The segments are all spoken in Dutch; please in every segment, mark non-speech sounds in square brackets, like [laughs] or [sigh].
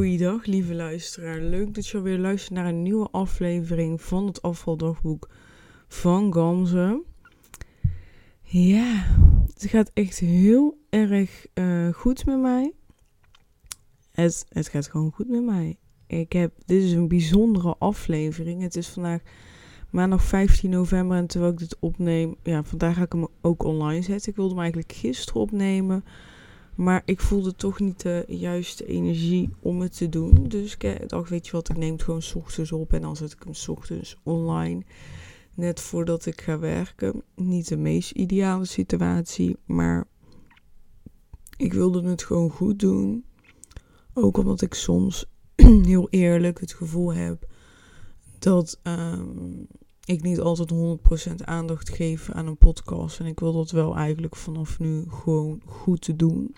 Goeiedag, lieve luisteraar. Leuk dat je alweer luistert naar een nieuwe aflevering van het afvaldagboek van Gamze. Ja, het gaat echt heel erg uh, goed met mij. Het, het gaat gewoon goed met mij. Ik heb, dit is een bijzondere aflevering. Het is vandaag maandag 15 november en terwijl ik dit opneem, ja, vandaag ga ik hem ook online zetten. Ik wilde hem eigenlijk gisteren opnemen. Maar ik voelde toch niet de juiste energie om het te doen. Dus ik dacht, weet je wat, ik neem het gewoon s ochtends op en dan zet ik hem s ochtends online. Net voordat ik ga werken. Niet de meest ideale situatie, maar ik wilde het gewoon goed doen. Ook omdat ik soms [clears throat] heel eerlijk het gevoel heb dat ehm, ik niet altijd 100% aandacht geef aan een podcast. En ik wil dat wel eigenlijk vanaf nu gewoon goed te doen.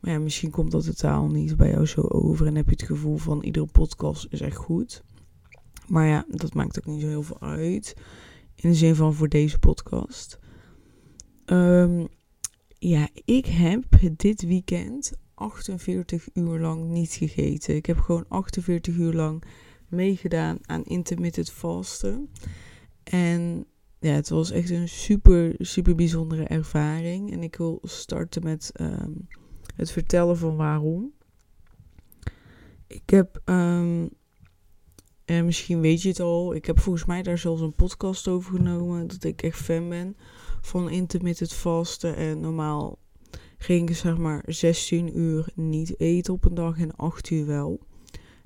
Maar ja, misschien komt dat totaal niet bij jou zo over. En heb je het gevoel van iedere podcast is echt goed. Maar ja, dat maakt ook niet zo heel veel uit. In de zin van voor deze podcast. Um, ja, ik heb dit weekend 48 uur lang niet gegeten. Ik heb gewoon 48 uur lang meegedaan aan intermittent vasten. En ja, het was echt een super, super bijzondere ervaring. En ik wil starten met um, het vertellen van waarom. Ik heb, um, en misschien weet je het al, ik heb volgens mij daar zelfs een podcast over genomen. Dat ik echt fan ben van intermittent vasten. En normaal ging ik zeg maar 16 uur niet eten op een dag en 8 uur wel.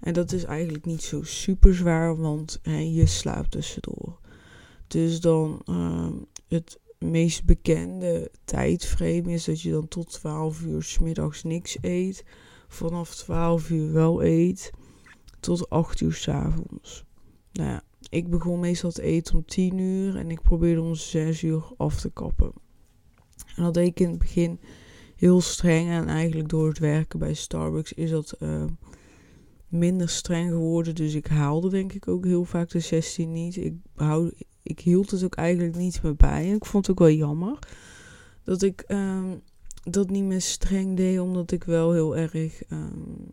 En dat is eigenlijk niet zo super zwaar, want hè, je slaapt tussendoor. Dus dan uh, het meest bekende tijdframe is dat je dan tot 12 uur s middags niks eet. Vanaf 12 uur wel eet. Tot 8 uur s avonds. Nou ja, ik begon meestal te eten om 10 uur en ik probeerde om 6 uur af te kappen. En dat deed ik in het begin heel streng. En eigenlijk door het werken bij Starbucks is dat uh, minder streng geworden. Dus ik haalde denk ik ook heel vaak de 16 niet. Ik, hou, ik hield het ook eigenlijk niet meer bij. En ik vond het ook wel jammer dat ik um, dat niet meer streng deed. Omdat ik wel heel erg... Um,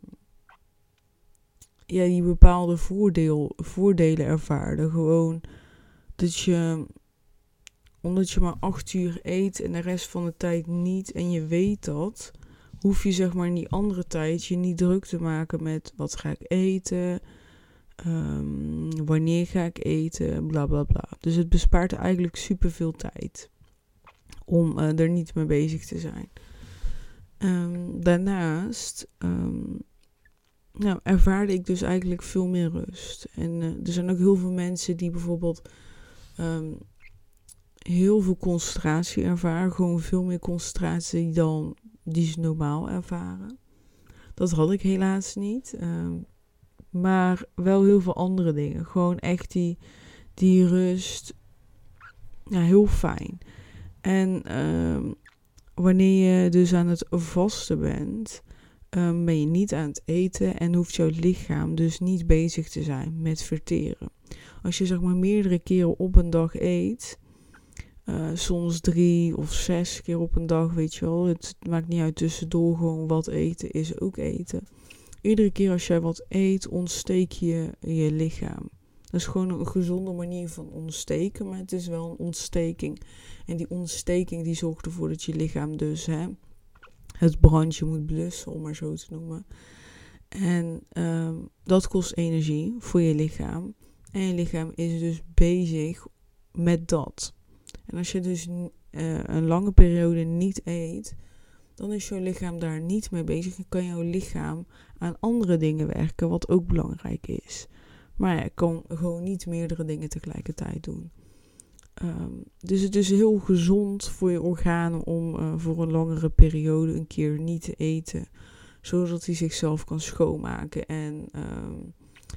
ja, die bepaalde voordeel, voordelen ervaarde. Gewoon dat je omdat je maar acht uur eet en de rest van de tijd niet en je weet dat, hoef je zeg maar in die andere tijd je niet druk te maken met wat ga ik eten, um, wanneer ga ik eten, bla bla bla. Dus het bespaart eigenlijk superveel tijd om uh, er niet mee bezig te zijn. Um, daarnaast um, nou, ervaarde ik dus eigenlijk veel meer rust. En uh, er zijn ook heel veel mensen die bijvoorbeeld heel veel concentratie ervaren. Gewoon veel meer concentratie dan die ze normaal ervaren. Dat had ik helaas niet. Um, maar wel heel veel andere dingen. Gewoon echt die, die rust. Ja, heel fijn. En um, wanneer je dus aan het vasten bent, um, ben je niet aan het eten en hoeft jouw lichaam dus niet bezig te zijn met verteren. Als je zeg maar meerdere keren op een dag eet, uh, soms drie of zes keer op een dag, weet je wel. Het maakt niet uit tussendoor gewoon wat eten is ook eten. Iedere keer als jij wat eet, ontsteek je je lichaam. Dat is gewoon een gezonde manier van ontsteken, maar het is wel een ontsteking. En die ontsteking die zorgt ervoor dat je lichaam dus hè, het brandje moet blussen, om maar zo te noemen. En um, dat kost energie voor je lichaam. En je lichaam is dus bezig met dat. En als je dus uh, een lange periode niet eet, dan is jouw lichaam daar niet mee bezig en kan jouw lichaam aan andere dingen werken, wat ook belangrijk is. Maar ja, kan gewoon niet meerdere dingen tegelijkertijd doen. Um, dus het is heel gezond voor je organen om uh, voor een langere periode een keer niet te eten, zodat hij zichzelf kan schoonmaken. En um,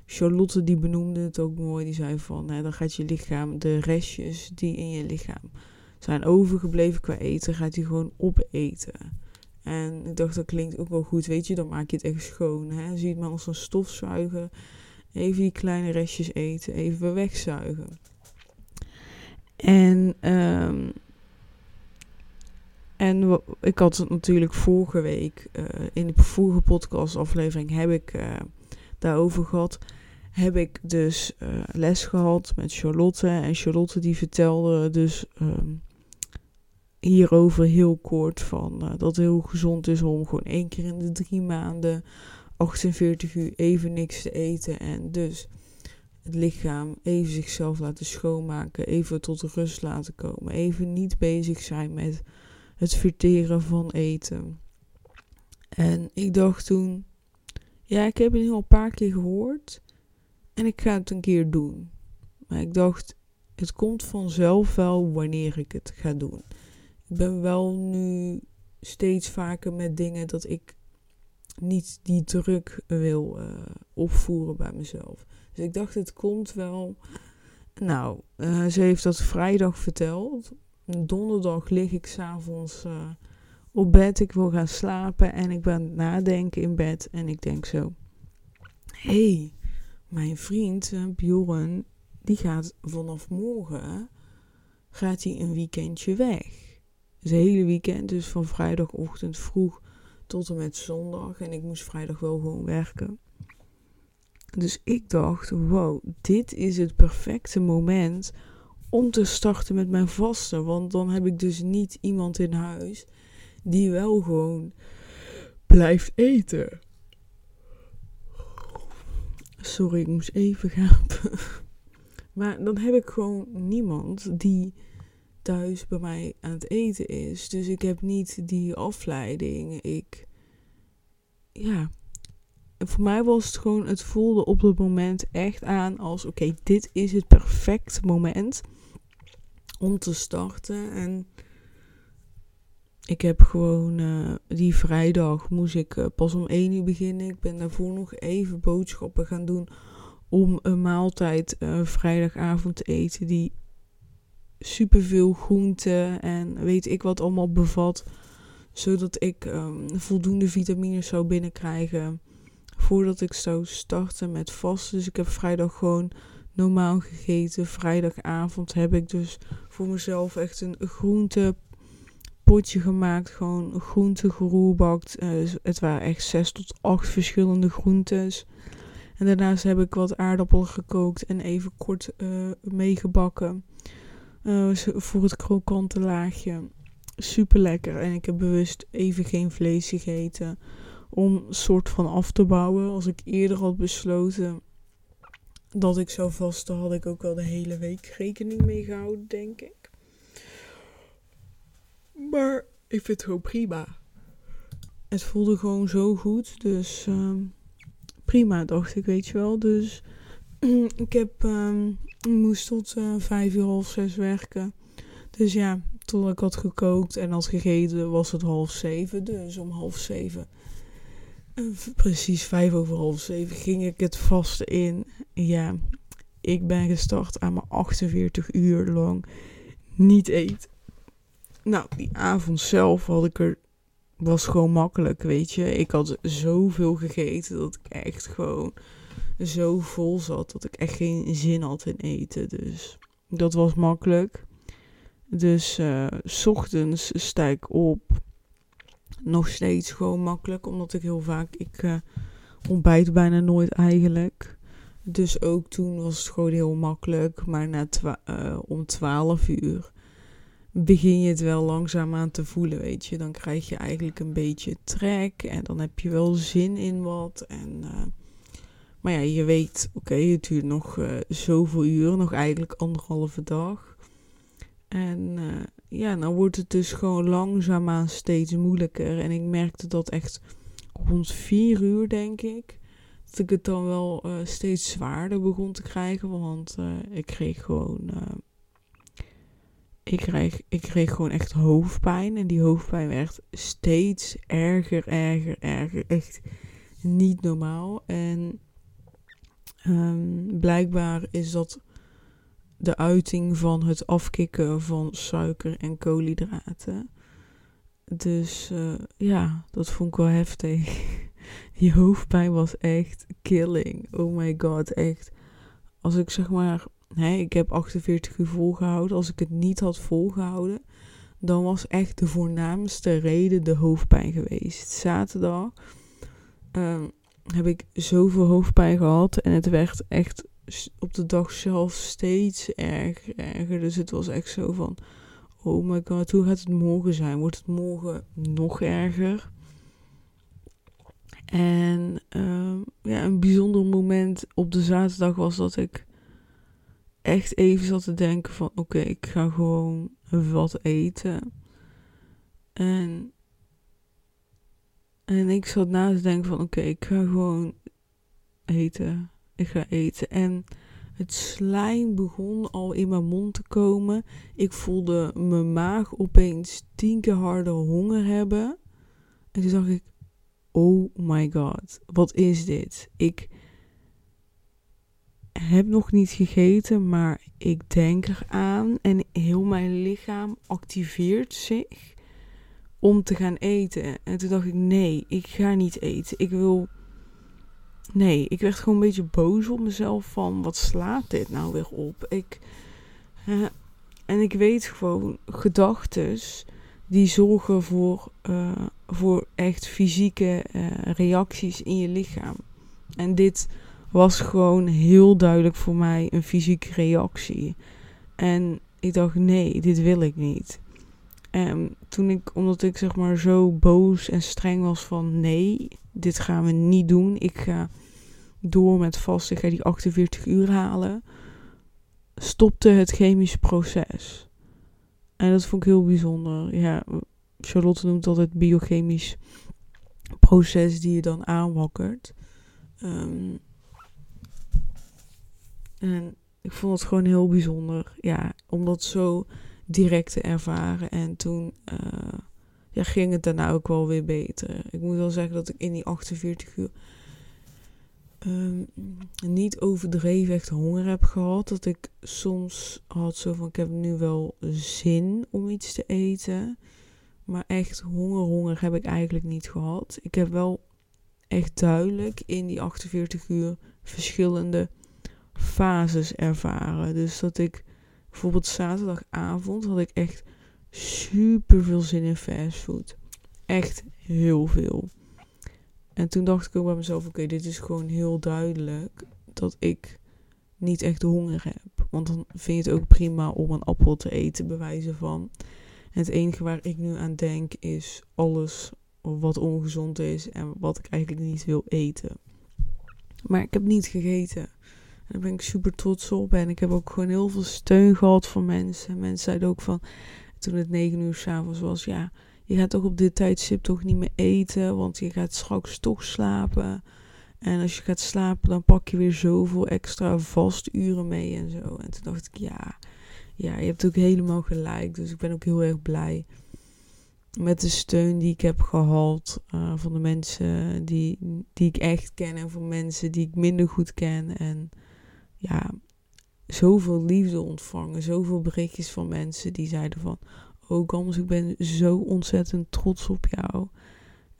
Charlotte die benoemde het ook mooi, die zei van, hè, dan gaat je lichaam, de restjes die in je lichaam zijn overgebleven qua eten, gaat hij gewoon opeten. En ik dacht, dat klinkt ook wel goed. Weet je, dan maak je het echt schoon. Hè? Zie het maar als een stofzuiger. Even die kleine restjes eten, even wegzuigen. En, um, En ik had het natuurlijk vorige week, uh, in de vorige podcastaflevering heb ik uh, daarover gehad. Heb ik dus uh, les gehad met Charlotte. En Charlotte die vertelde dus um, hierover heel kort van dat het heel gezond is om gewoon één keer in de drie maanden 48 uur even niks te eten. En dus het lichaam even zichzelf laten schoonmaken, even tot rust laten komen, even niet bezig zijn met het verteren van eten. En ik dacht toen, ja, ik heb het al een paar keer gehoord en ik ga het een keer doen. Maar ik dacht, het komt vanzelf wel wanneer ik het ga doen. Ik ben wel nu steeds vaker met dingen dat ik niet die druk wil uh, opvoeren bij mezelf. Dus ik dacht, het komt wel. Nou, uh, ze heeft dat vrijdag verteld. Donderdag lig ik s'avonds uh, op bed. Ik wil gaan slapen en ik ben nadenken in bed. En ik denk zo: hé, hey, mijn vriend uh, Bjorn, die gaat vanaf morgen gaat hij een weekendje weg. Het hele weekend, dus van vrijdagochtend vroeg tot en met zondag. En ik moest vrijdag wel gewoon werken. Dus ik dacht, wow, dit is het perfecte moment om te starten met mijn vasten. Want dan heb ik dus niet iemand in huis die wel gewoon blijft eten. Sorry, ik moest even gapen. [laughs] Maar dan heb ik gewoon niemand die thuis bij mij aan het eten is. Dus ik heb niet die afleiding. Ik. Ja. Voor mij was het gewoon, het voelde op het moment echt aan als: oké, dit is het perfecte moment om te starten. En ik heb gewoon uh, die vrijdag moest ik uh, pas om 1 uur beginnen. Ik ben daarvoor nog even boodschappen gaan doen om een maaltijd uh, vrijdagavond te eten die superveel groenten en weet ik wat allemaal bevat. Zodat ik um, voldoende vitamines zou binnenkrijgen voordat ik zou starten met vasten. Dus ik heb vrijdag gewoon normaal gegeten. Vrijdagavond heb ik dus voor mezelf echt een groente potje gemaakt. Gewoon groente geroerbakt. Uh, het waren echt zes tot acht verschillende groentes. En daarnaast heb ik wat aardappelen gekookt en even kort uh, meegebakken. Uh, voor het krokante laagje. Super lekker. En ik heb bewust even geen vlees gegeten. Om soort van af te bouwen. Als ik eerder had besloten dat ik zou vasten, had ik ook wel de hele week rekening mee gehouden, denk ik. Maar ik vind het gewoon prima. Het voelde gewoon zo goed. Dus uh, prima, dacht ik, weet je wel. Dus [clears throat] ik heb, ik moest tot uh, vijf uur, half zes werken. Dus ja, tot ik had gekookt en had gegeten was het half zeven. Dus om half zeven precies vijf over half zeven ging ik het vaste in. Ja, ik ben gestart aan mijn 48 uur lang niet eten. Nou, die avond zelf had ik er. Was gewoon makkelijk, weet je. Ik had zoveel gegeten dat ik echt gewoon zo vol zat dat ik echt geen zin had in eten. Dus dat was makkelijk. Dus uh, s ochtends sta ik op nog steeds gewoon makkelijk, omdat ik heel vaak, ik uh, ontbijt bijna nooit eigenlijk. Dus ook toen was het gewoon heel makkelijk, maar na uh, om 12 uur begin je het wel langzaam aan te voelen, weet je. Dan krijg je eigenlijk een beetje trek en dan heb je wel zin in wat. En, uh, maar ja, je weet, oké, het duurt nog zoveel uur, nog eigenlijk anderhalve dag. En ja, dan wordt het dus gewoon langzaamaan steeds moeilijker. En ik merkte dat echt rond vier uur, denk ik. Dat ik het dan wel uh, steeds zwaarder begon te krijgen. Want uh, ik kreeg gewoon. Ik, kreeg, ik kreeg gewoon echt hoofdpijn. En die hoofdpijn werd steeds erger, erger, erger. Echt niet normaal. En um, blijkbaar is dat de uiting van het afkicken van suiker en koolhydraten. Dus uh, ja, dat vond ik wel heftig. [laughs] Die hoofdpijn was echt killing. Oh my god, echt. Als ik zeg maar, ik heb 48 uur volgehouden. Als ik het niet had volgehouden, dan was echt de voornaamste reden de hoofdpijn geweest. Zaterdag ehm, heb ik zoveel hoofdpijn gehad en het werd echt op de dag zelf steeds erger, erger. Dus het was echt zo van, oh my god, hoe gaat het morgen zijn? Wordt het morgen nog erger? En uh, ja, een bijzonder moment op de zaterdag was dat ik echt even zat te denken van oké, ik ga gewoon wat eten. En, en ik zat na te denken van oké, ik ga gewoon eten. Ik ga eten. En het slijm begon al in mijn mond te komen. Ik voelde mijn maag opeens tien keer harder honger hebben. En toen dacht ik, oh my god, wat is dit? Ik heb nog niet gegeten, maar ik denk eraan en heel mijn lichaam activeert zich om te gaan eten. En toen dacht ik, nee, ik ga niet eten. Ik wil. Nee, ik werd gewoon een beetje boos op mezelf van wat slaat dit nou weer op? Ik. en ik weet gewoon, gedachtes die zorgen voor, uh, voor echt fysieke uh, reacties in je lichaam. En dit was gewoon heel duidelijk voor mij een fysieke reactie. En ik dacht, nee, dit wil ik niet. En toen ik, omdat ik zeg maar zo boos en streng was van nee, dit gaan we niet doen. Ik ga door met vast, ik ga die 48 uur halen. Stopte het chemische proces. En dat vond ik heel bijzonder. Ja, Charlotte noemt dat het biochemisch proces die je dan aanwakkert. Um, en ik vond het gewoon heel bijzonder, ja, om dat zo direct te ervaren. En toen uh, ja, ging het daarna ook wel weer beter. Ik moet wel zeggen dat ik in die 48 uur um, niet overdreven echt honger heb gehad. Dat ik soms had zo van, ik heb nu wel zin om iets te eten. Maar echt honger, honger heb ik eigenlijk niet gehad. Ik heb wel echt duidelijk in die 48 uur verschillende fases ervaren. Dus dat ik bijvoorbeeld zaterdagavond had ik echt super veel zin in fastfood. Echt heel veel. En toen dacht ik ook bij mezelf: oké, dit is gewoon heel duidelijk dat ik niet echt honger heb. Want dan vind je het ook prima om een appel te eten, bewijzen van. Het enige waar ik nu aan denk is alles wat ongezond is en wat ik eigenlijk niet wil eten. Maar ik heb niet gegeten. Daar ben ik super trots op. En ik heb ook gewoon heel veel steun gehad van mensen. Mensen zeiden ook van, toen het negen uur s'avonds was, ja, je gaat toch op dit tijdstip toch niet meer eten, want je gaat straks toch slapen. En als je gaat slapen, dan pak je weer zoveel extra vasturen mee en zo. En toen dacht ik, ja, ja, je hebt ook helemaal gelijk. Dus ik ben ook heel erg blij met de steun die ik heb gehad uh, van de mensen die, die ik echt ken en van mensen die ik minder goed ken. En ja, zoveel liefde ontvangen. Zoveel berichtjes van mensen die zeiden van... Oh Gams, ik ben zo ontzettend trots op jou.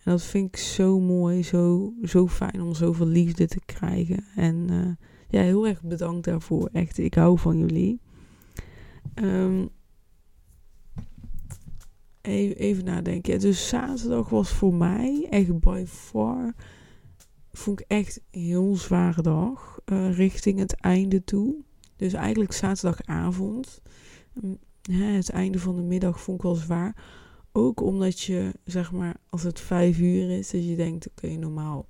En dat vind ik zo mooi, zo, zo fijn om zoveel liefde te krijgen. En uh, ja, heel erg bedankt daarvoor. Echt, ik hou van jullie. Even, even nadenken. dus zaterdag was voor mij echt by far... Vond ik echt een heel zware dag. Eh, richting het einde toe. Dus eigenlijk zaterdagavond. Mm, het einde van de middag vond ik wel zwaar. Ook omdat je, zeg maar, als het vijf uur is, dat je denkt: oké, normaal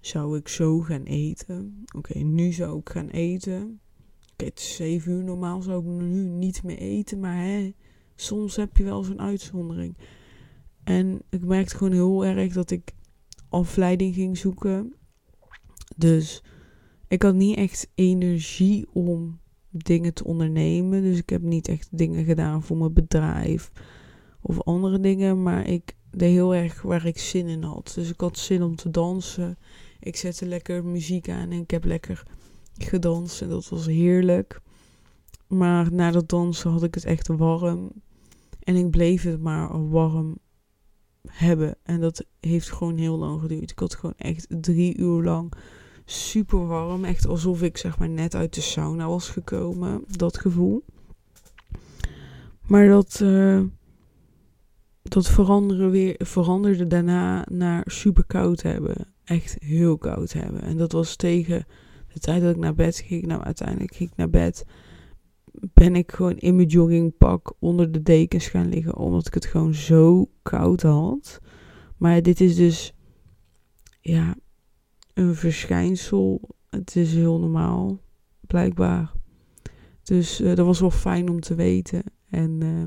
zou ik zo gaan eten. Oké, nu zou ik gaan eten. Oké, het is zeven uur, normaal zou ik nu niet meer eten. Maar hè, soms heb je wel zo'n uitzondering. En ik merkte gewoon heel erg dat ik afleiding ging zoeken. Dus ik had niet echt energie om dingen te ondernemen. Dus ik heb niet echt dingen gedaan voor mijn bedrijf of andere dingen. Maar ik deed heel erg waar ik zin in had. Dus ik had zin om te dansen. Ik zette lekker muziek aan en ik heb lekker gedanst. En dat was heerlijk. Maar na dat dansen had ik het echt warm. En ik bleef het maar warm hebben. En dat heeft gewoon heel lang geduurd. Ik had gewoon echt drie uur lang super warm. Echt alsof ik zeg maar net uit de sauna was gekomen. Dat gevoel. Maar dat, uh, dat veranderen weer, veranderde daarna naar super koud hebben. Echt heel koud hebben. En dat was tegen de tijd dat ik naar bed ging. Nou, uiteindelijk ging ik naar bed. Ben ik gewoon in mijn joggingpak onder de dekens gaan liggen. Omdat ik het gewoon zo koud had. Maar dit is dus, ja, een verschijnsel. Het is heel normaal, blijkbaar. Dus uh, dat was wel fijn om te weten. En uh,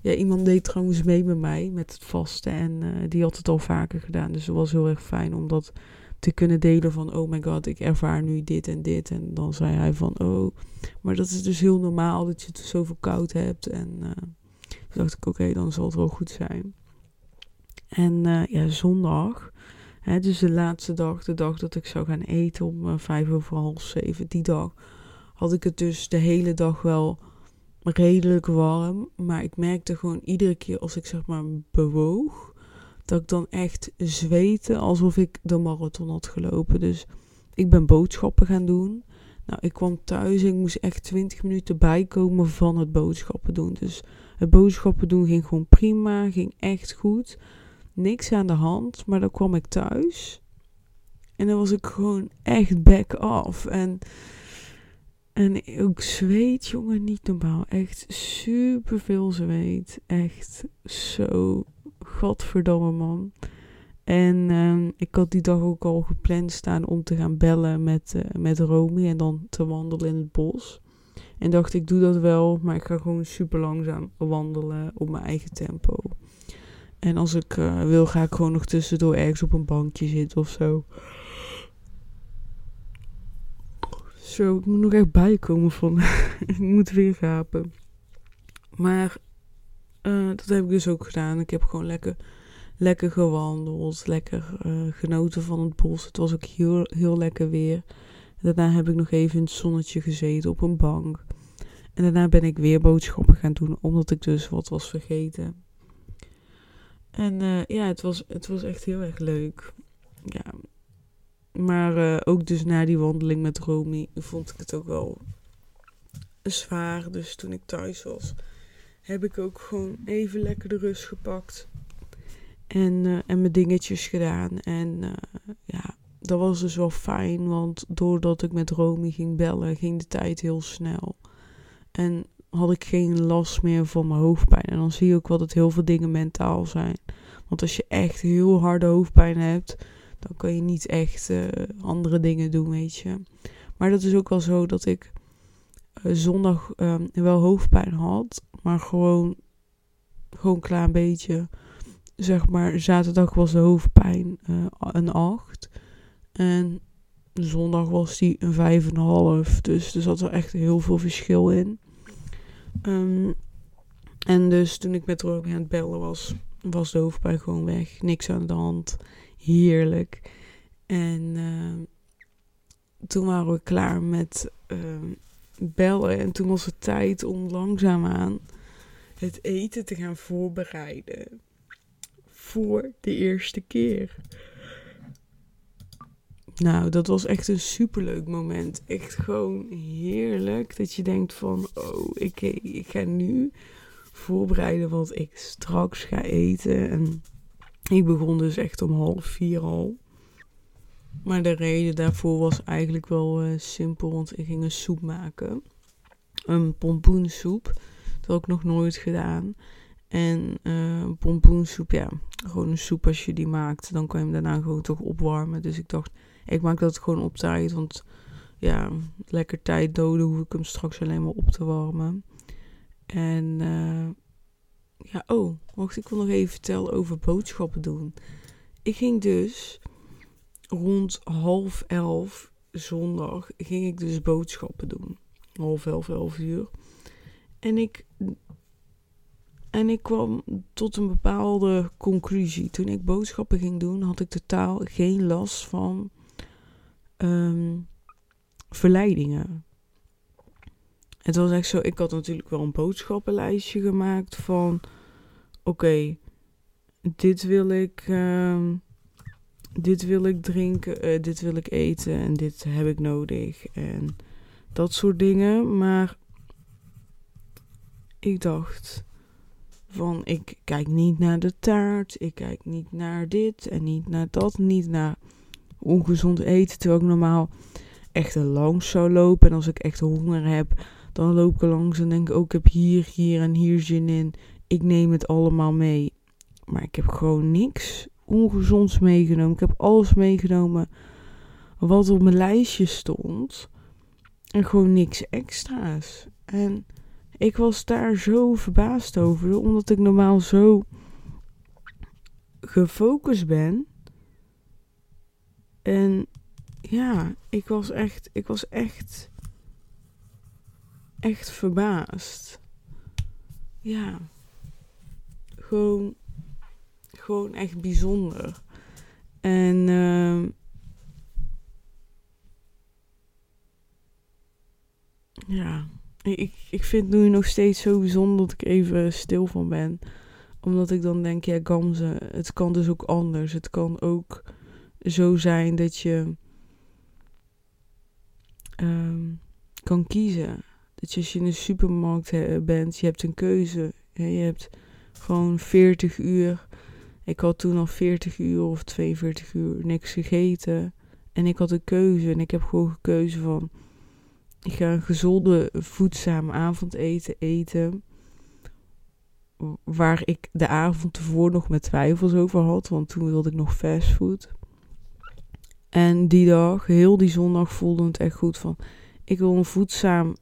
ja, iemand deed trouwens mee met mij met het vasten. En uh, die had het al vaker gedaan. Dus het was heel erg fijn om dat te kunnen delen van... Oh my god, ik ervaar nu dit en dit. En dan zei hij van... Oh, maar dat is dus heel normaal dat je het zoveel koud hebt. En dacht ik, oké, dan zal het wel goed zijn. En ja, zondag... Dus de laatste dag, de dag dat ik zou gaan eten om uh, vijf over half zeven, die dag had ik het dus de hele dag wel redelijk warm. Maar ik merkte gewoon iedere keer als ik zeg maar bewoog, dat ik dan echt zweette alsof ik de marathon had gelopen. Dus ik ben boodschappen gaan doen. Nou, ik kwam thuis en ik moest echt 20 minuten bijkomen van het boodschappen doen. Dus het boodschappen doen ging gewoon prima, ging echt goed niks aan de hand. Maar dan kwam ik thuis. En dan was ik gewoon echt back off. En, en ook zweet, jongen, niet normaal. Echt super veel zweet. Echt zo. Godverdomme, man. En uh, ik had die dag ook al gepland staan om te gaan bellen met, uh, met Romy en dan te wandelen in het bos. En dacht ik doe dat wel, maar ik ga gewoon super langzaam wandelen op mijn eigen tempo. En als ik uh, wil, ga ik gewoon nog tussendoor ergens op een bankje zitten of zo. Zo, ik moet nog echt bijkomen van. [laughs] ik moet weer gapen. Maar uh, dat heb ik dus ook gedaan. Ik heb gewoon lekker, lekker gewandeld. Lekker uh, genoten van het bos. Het was ook heel, heel lekker weer. Daarna heb ik nog even in het zonnetje gezeten op een bank. En daarna ben ik weer boodschappen gaan doen, omdat ik dus wat was vergeten. En uh, ja, het was, het was echt heel erg leuk. Ja. Maar uh, ook dus na die wandeling met Romy vond ik het ook wel zwaar. Dus toen ik thuis was, heb ik ook gewoon even lekker de rust gepakt. En, uh, en mijn dingetjes gedaan. En ja, dat was dus wel fijn. Want doordat ik met Romy ging bellen, ging de tijd heel snel. En had ik geen last meer van mijn hoofdpijn. En dan zie je ook wel dat heel veel dingen mentaal zijn. Want als je echt heel harde hoofdpijn hebt, dan kan je niet echt uh, andere dingen doen, weet je. Maar dat is ook wel zo dat ik uh, zondag um, wel hoofdpijn had, maar gewoon, gewoon een klein beetje. Zeg maar, zaterdag was de hoofdpijn uh, een 8. En zondag was die een 5,5. Dus er zat er echt heel veel verschil in. Um, en dus toen ik met Romy aan het bellen was, was de hoofdpijn gewoon weg. Niks aan de hand. Heerlijk. En uh, toen waren we klaar met uh, bellen. En toen was het tijd om langzaamaan het eten te gaan voorbereiden. Voor de eerste keer. Nou, dat was echt een superleuk moment. Echt gewoon heerlijk. Dat je denkt van, oh, ik, ik ga nu voorbereiden wat ik straks ga eten. En ik begon dus echt om half vier al. Maar de reden daarvoor was eigenlijk wel uh, simpel, want ik ging een soep maken. Een pompoensoep. Dat had ik nog nooit gedaan. En uh, pompoensoep, ja, gewoon een soep als je die maakt, dan kan je hem daarna gewoon toch opwarmen. Dus ik dacht, ik maak dat gewoon op tijd, want ja, lekker tijd doden hoef ik hem straks alleen maar op te warmen. En uh, ja, oh, wacht, ik wil nog even vertellen over boodschappen doen. Ik ging dus rond half elf zondag, ging ik dus boodschappen doen. Half elf, elf uur. En ik, en ik kwam tot een bepaalde conclusie. Toen ik boodschappen ging doen, had ik totaal geen last van um, verleidingen. Het was echt zo, ik had natuurlijk wel een boodschappenlijstje gemaakt van, oké, dit wil ik, uh, dit wil ik drinken, uh, dit wil ik eten en dit heb ik nodig en dat soort dingen. Maar ik dacht, Van ik kijk niet naar de taart, ik kijk niet naar dit en niet naar dat, niet naar ongezond eten. Terwijl ik normaal echt langs zou lopen. En als ik echt honger heb, dan loop ik langs en denk ik ook, ik heb hier, hier en hier zin in. Ik neem het allemaal mee. Maar ik heb gewoon niks ongezonds meegenomen. Ik heb alles meegenomen wat op mijn lijstje stond. En gewoon niks extra's. En ik was daar zo verbaasd over, omdat ik normaal zo gefocust ben. En ja, ik was echt, ik was echt, echt verbaasd. Ja, gewoon, gewoon echt bijzonder. En uh, ja, ik, ik vind het nu nog steeds zo bijzonder dat ik even stil van ben. Omdat ik dan denk, ja, Gamze, het kan dus ook anders. Het kan ook zo zijn dat je um, kan kiezen. Dat je als je in een supermarkt bent, je hebt een keuze. je hebt gewoon 40 uur. Ik had toen al 40 uur of 42 uur niks gegeten. En ik had een keuze. En ik heb gewoon gekeuze van... Ik ga een gezonde, voedzame avondeten eten. Waar ik de avond tevoren nog met twijfels over had. Want toen wilde ik nog fastfood. En die dag, heel die zondag, voelde het echt goed van... Ik wil een voedzaam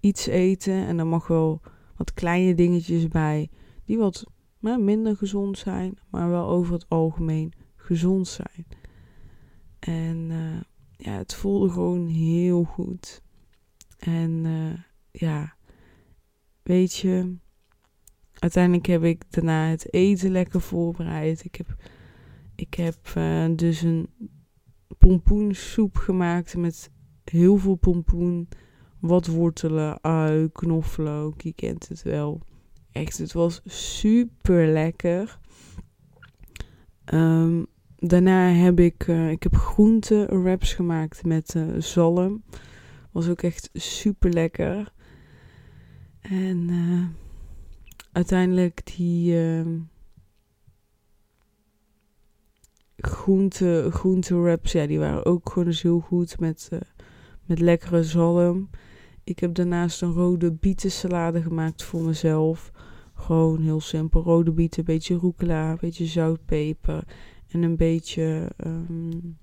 iets eten. En er mag wel wat kleine dingetjes bij. Die wat minder gezond zijn. Maar wel over het algemeen gezond zijn. En uh, ja, het voelde gewoon heel goed. En uh, ja, weet je, uiteindelijk heb ik daarna het eten lekker voorbereid. Ik heb, ik heb uh, dus een pompoensoep gemaakt met heel veel pompoen. Wat wortelen, ui, knoflook, je kent het wel. Echt, het was super lekker. Um, daarna heb ik, uh, ik heb groente wraps gemaakt met uh, zalm. Was ook echt super lekker. En uh, uiteindelijk die uh, groente, groente wraps, ja, die waren ook gewoon dus heel goed met, uh, met lekkere zalm. Ik heb daarnaast een rode bietensalade gemaakt voor mezelf. Gewoon heel simpel. Rode bieten, een beetje rucola, een beetje zout, peper en een beetje, um,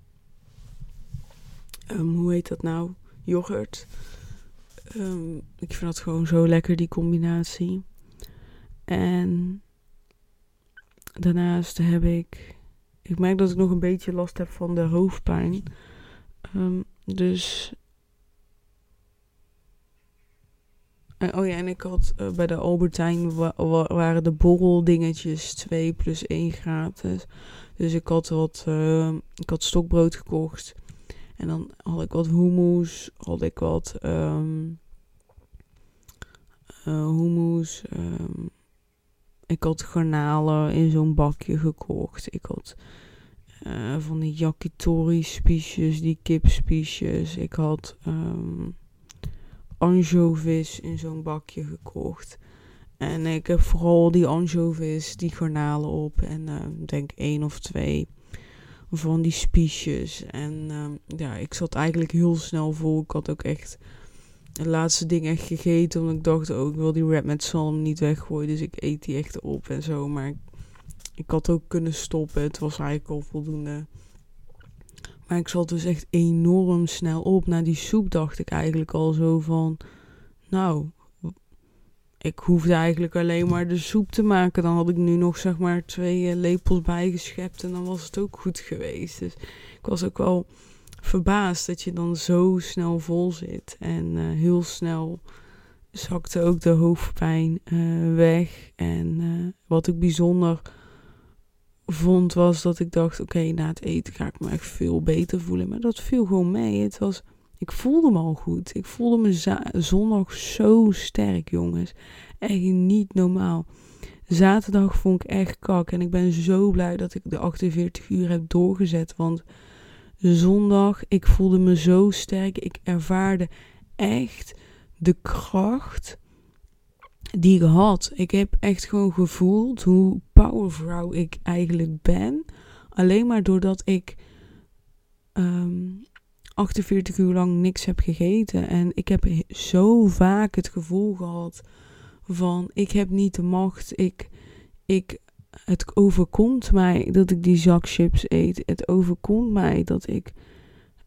um, hoe heet dat nou? Yoghurt. Um, ik vind dat gewoon zo lekker, die combinatie. En daarnaast heb ik. Ik merk dat ik nog een beetje last heb van de hoofdpijn. dus oh ja, en ik had uh, bij de Albertijn wa wa waren de borreldingetjes 2 plus 1 gratis. Dus ik had wat, uh, ik had stokbrood gekocht. En dan had ik wat hummus, had ik wat um, uh, hummus. Um, ik had garnalen in zo'n bakje gekocht. Ik had uh, van die yakitori spiesjes, die kipspiesjes. Ik had um, anchovies in zo'n bakje gekocht. En ik heb vooral die anchovies, die garnalen op. En uh, denk één of twee van die spiesjes. En uh, ja, ik zat eigenlijk heel snel vol. Ik had ook echt de laatste ding echt gegeten. Want ik dacht oh, ik wil die wrap met zalm niet weggooien. Dus ik eet die echt op en zo. Maar ik, had ook kunnen stoppen. Het was eigenlijk al voldoende. Maar ik zat dus echt enorm snel op. Na die soep dacht ik eigenlijk al zo van... Nou, ik hoefde eigenlijk alleen maar de soep te maken. Dan had ik nu nog zeg maar twee uh, lepels bijgeschept en dan was het ook goed geweest. Dus ik was ook wel verbaasd dat je dan zo snel vol zit. En uh, heel snel zakte ook de hoofdpijn uh, weg. En wat ik bijzonder vond was dat ik dacht, oké, na het eten ga ik me echt veel beter voelen. Maar dat viel gewoon mee. Het was, ik voelde me al goed. Ik voelde me zondag zo sterk, jongens. Echt niet normaal. Zaterdag vond ik echt kak. En ik ben zo blij dat ik de 48 uur heb doorgezet. Want zondag, ik voelde me zo sterk. Ik ervaarde echt de kracht die ik had. Ik heb echt gewoon gevoeld hoe powervrouw ik eigenlijk ben. Alleen maar doordat ik 48 ehm, uur lang niks heb gegeten. En ik heb zo vaak het gevoel gehad van ik heb niet de macht. Ik, ik, het overkomt mij dat ik die zak chips eet. Het overkomt mij dat ik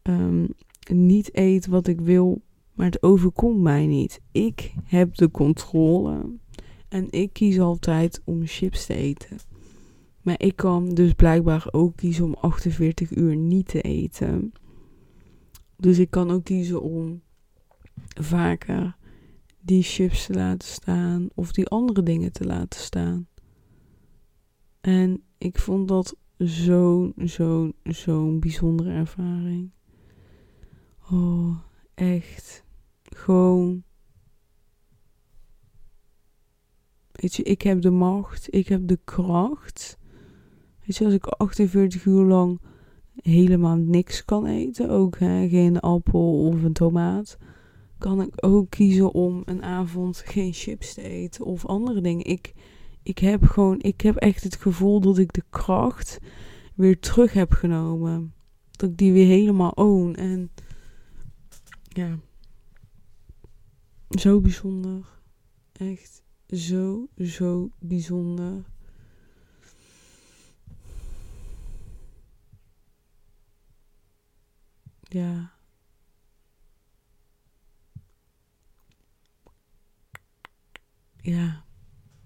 ehm, niet eet wat ik wil. Maar het overkomt mij niet. Ik heb de controle. En ik kies altijd om chips te eten. Maar ik kan dus blijkbaar ook kiezen om 48 uur niet te eten. Dus ik kan ook kiezen om vaker die chips te laten staan of die andere dingen te laten staan. En ik vond dat zo'n, zo'n, zo'n bijzondere ervaring. Oh, echt. Gewoon. Weet je, ik heb de macht, ik heb de kracht. Weet je, als ik 48 uur lang helemaal niks kan eten, ook hè, geen appel of een tomaat, kan ik ook kiezen om een avond geen chips te eten of andere dingen. Ik, ik heb gewoon, ik heb echt het gevoel dat ik de kracht weer terug heb genomen. Dat ik die weer helemaal own. En ja, zo bijzonder. Echt zo, zo bijzonder. Ja. Ja.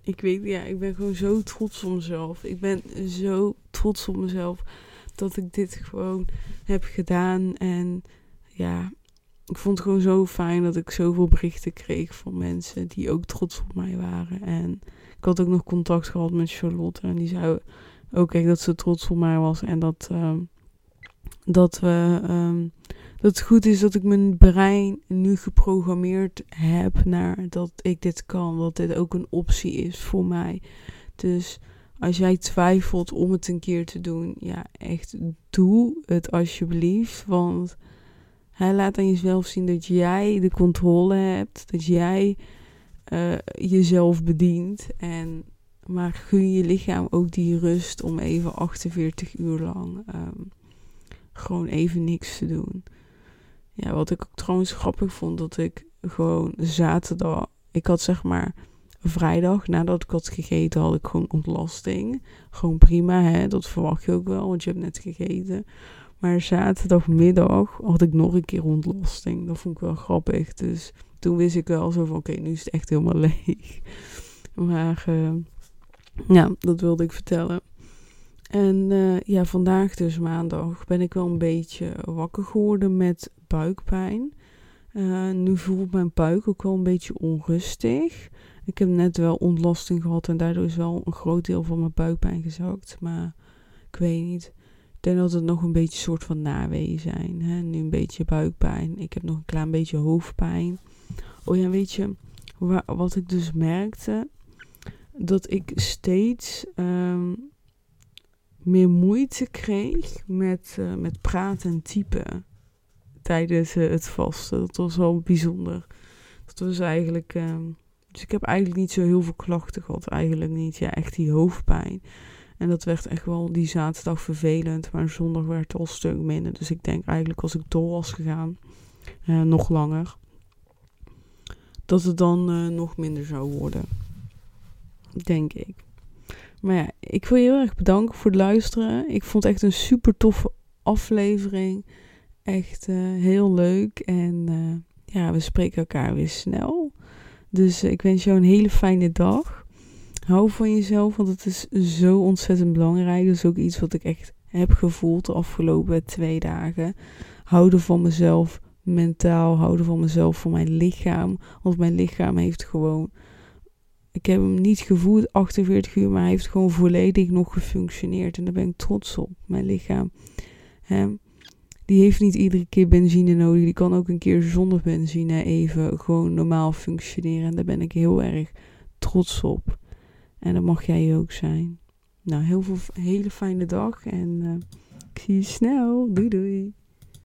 Ik weet, ja, ik ben gewoon zo trots op mezelf. Ik ben zo trots op mezelf dat ik dit gewoon heb gedaan. En ja, ik vond het gewoon zo fijn dat ik zoveel berichten kreeg van mensen die ook trots op mij waren. En ik had ook nog contact gehad met Charlotte. En die zei ook echt dat ze trots op mij was. En dat, uh, dat, we, um, dat het goed is dat ik mijn brein nu geprogrammeerd heb naar dat ik dit kan. Dat dit ook een optie is voor mij. Dus als jij twijfelt om het een keer te doen, ja, echt doe het alsjeblieft. Want hij laat aan jezelf zien dat jij de controle hebt, dat jij uh, jezelf bedient. En, maar gun je lichaam ook die rust om even 48 uur lang um, gewoon even niks te doen. Ja, wat ik ook trouwens grappig vond, dat ik gewoon zaterdag, ik had zeg maar vrijdag nadat ik had gegeten, had ik gewoon ontlasting. Gewoon prima, hè, dat verwacht je ook wel, want je hebt net gegeten. Maar zaterdagmiddag had ik nog een keer ontlasting. Dat vond ik wel grappig. Dus toen wist ik wel zo van, oké, nu is het echt helemaal [laughs] leeg. Maar uh, ja, dat wilde ik vertellen. En uh, ja, vandaag dus maandag ben ik wel een beetje wakker geworden met buikpijn. Uh, nu voelt mijn buik ook wel een beetje onrustig. Ik heb net wel ontlasting gehad en daardoor is wel een groot deel van mijn buikpijn gezakt. Maar ik weet niet denk dat het nog een beetje soort van naweeën zijn. Hè? Nu een beetje buikpijn. Ik heb nog een klein beetje hoofdpijn. Oh ja, weet je, wat ik dus merkte, dat ik steeds ehm, meer moeite kreeg met, uh, met praten en typen tijdens uh, het vasten. Dat was wel bijzonder. Dat was eigenlijk. Uh, dus ik heb eigenlijk niet zo heel veel klachten gehad. Eigenlijk niet. Ja, echt die hoofdpijn. En dat werd echt wel die zaterdag vervelend. Maar zondag werd het al een stuk minder. Dus ik denk eigenlijk als ik door was gegaan, uh, nog langer, dat het dan nog minder zou worden. Denk ik. Maar ja, ik wil je heel erg bedanken voor het luisteren. Ik vond echt een super toffe aflevering. Echt uh, heel leuk. En ja, we spreken elkaar weer snel. Dus ik wens jou een hele fijne dag. Hou van jezelf, want het is zo ontzettend belangrijk. Is ook iets wat ik echt heb gevoeld de afgelopen twee dagen. Houden van mezelf mentaal, houden van mezelf, van mijn lichaam. Want mijn lichaam heeft gewoon. Ik heb hem niet gevoeld 48 uur, maar hij heeft gewoon volledig nog gefunctioneerd. En daar ben ik trots op. Mijn lichaam. Die heeft niet iedere keer benzine nodig. Die kan ook een keer zonder benzine even gewoon normaal functioneren. En daar ben ik heel erg trots op. En dat mag jij ook zijn. Nou, heel veel hele fijne dag en uh, ik zie je snel. Doei doei.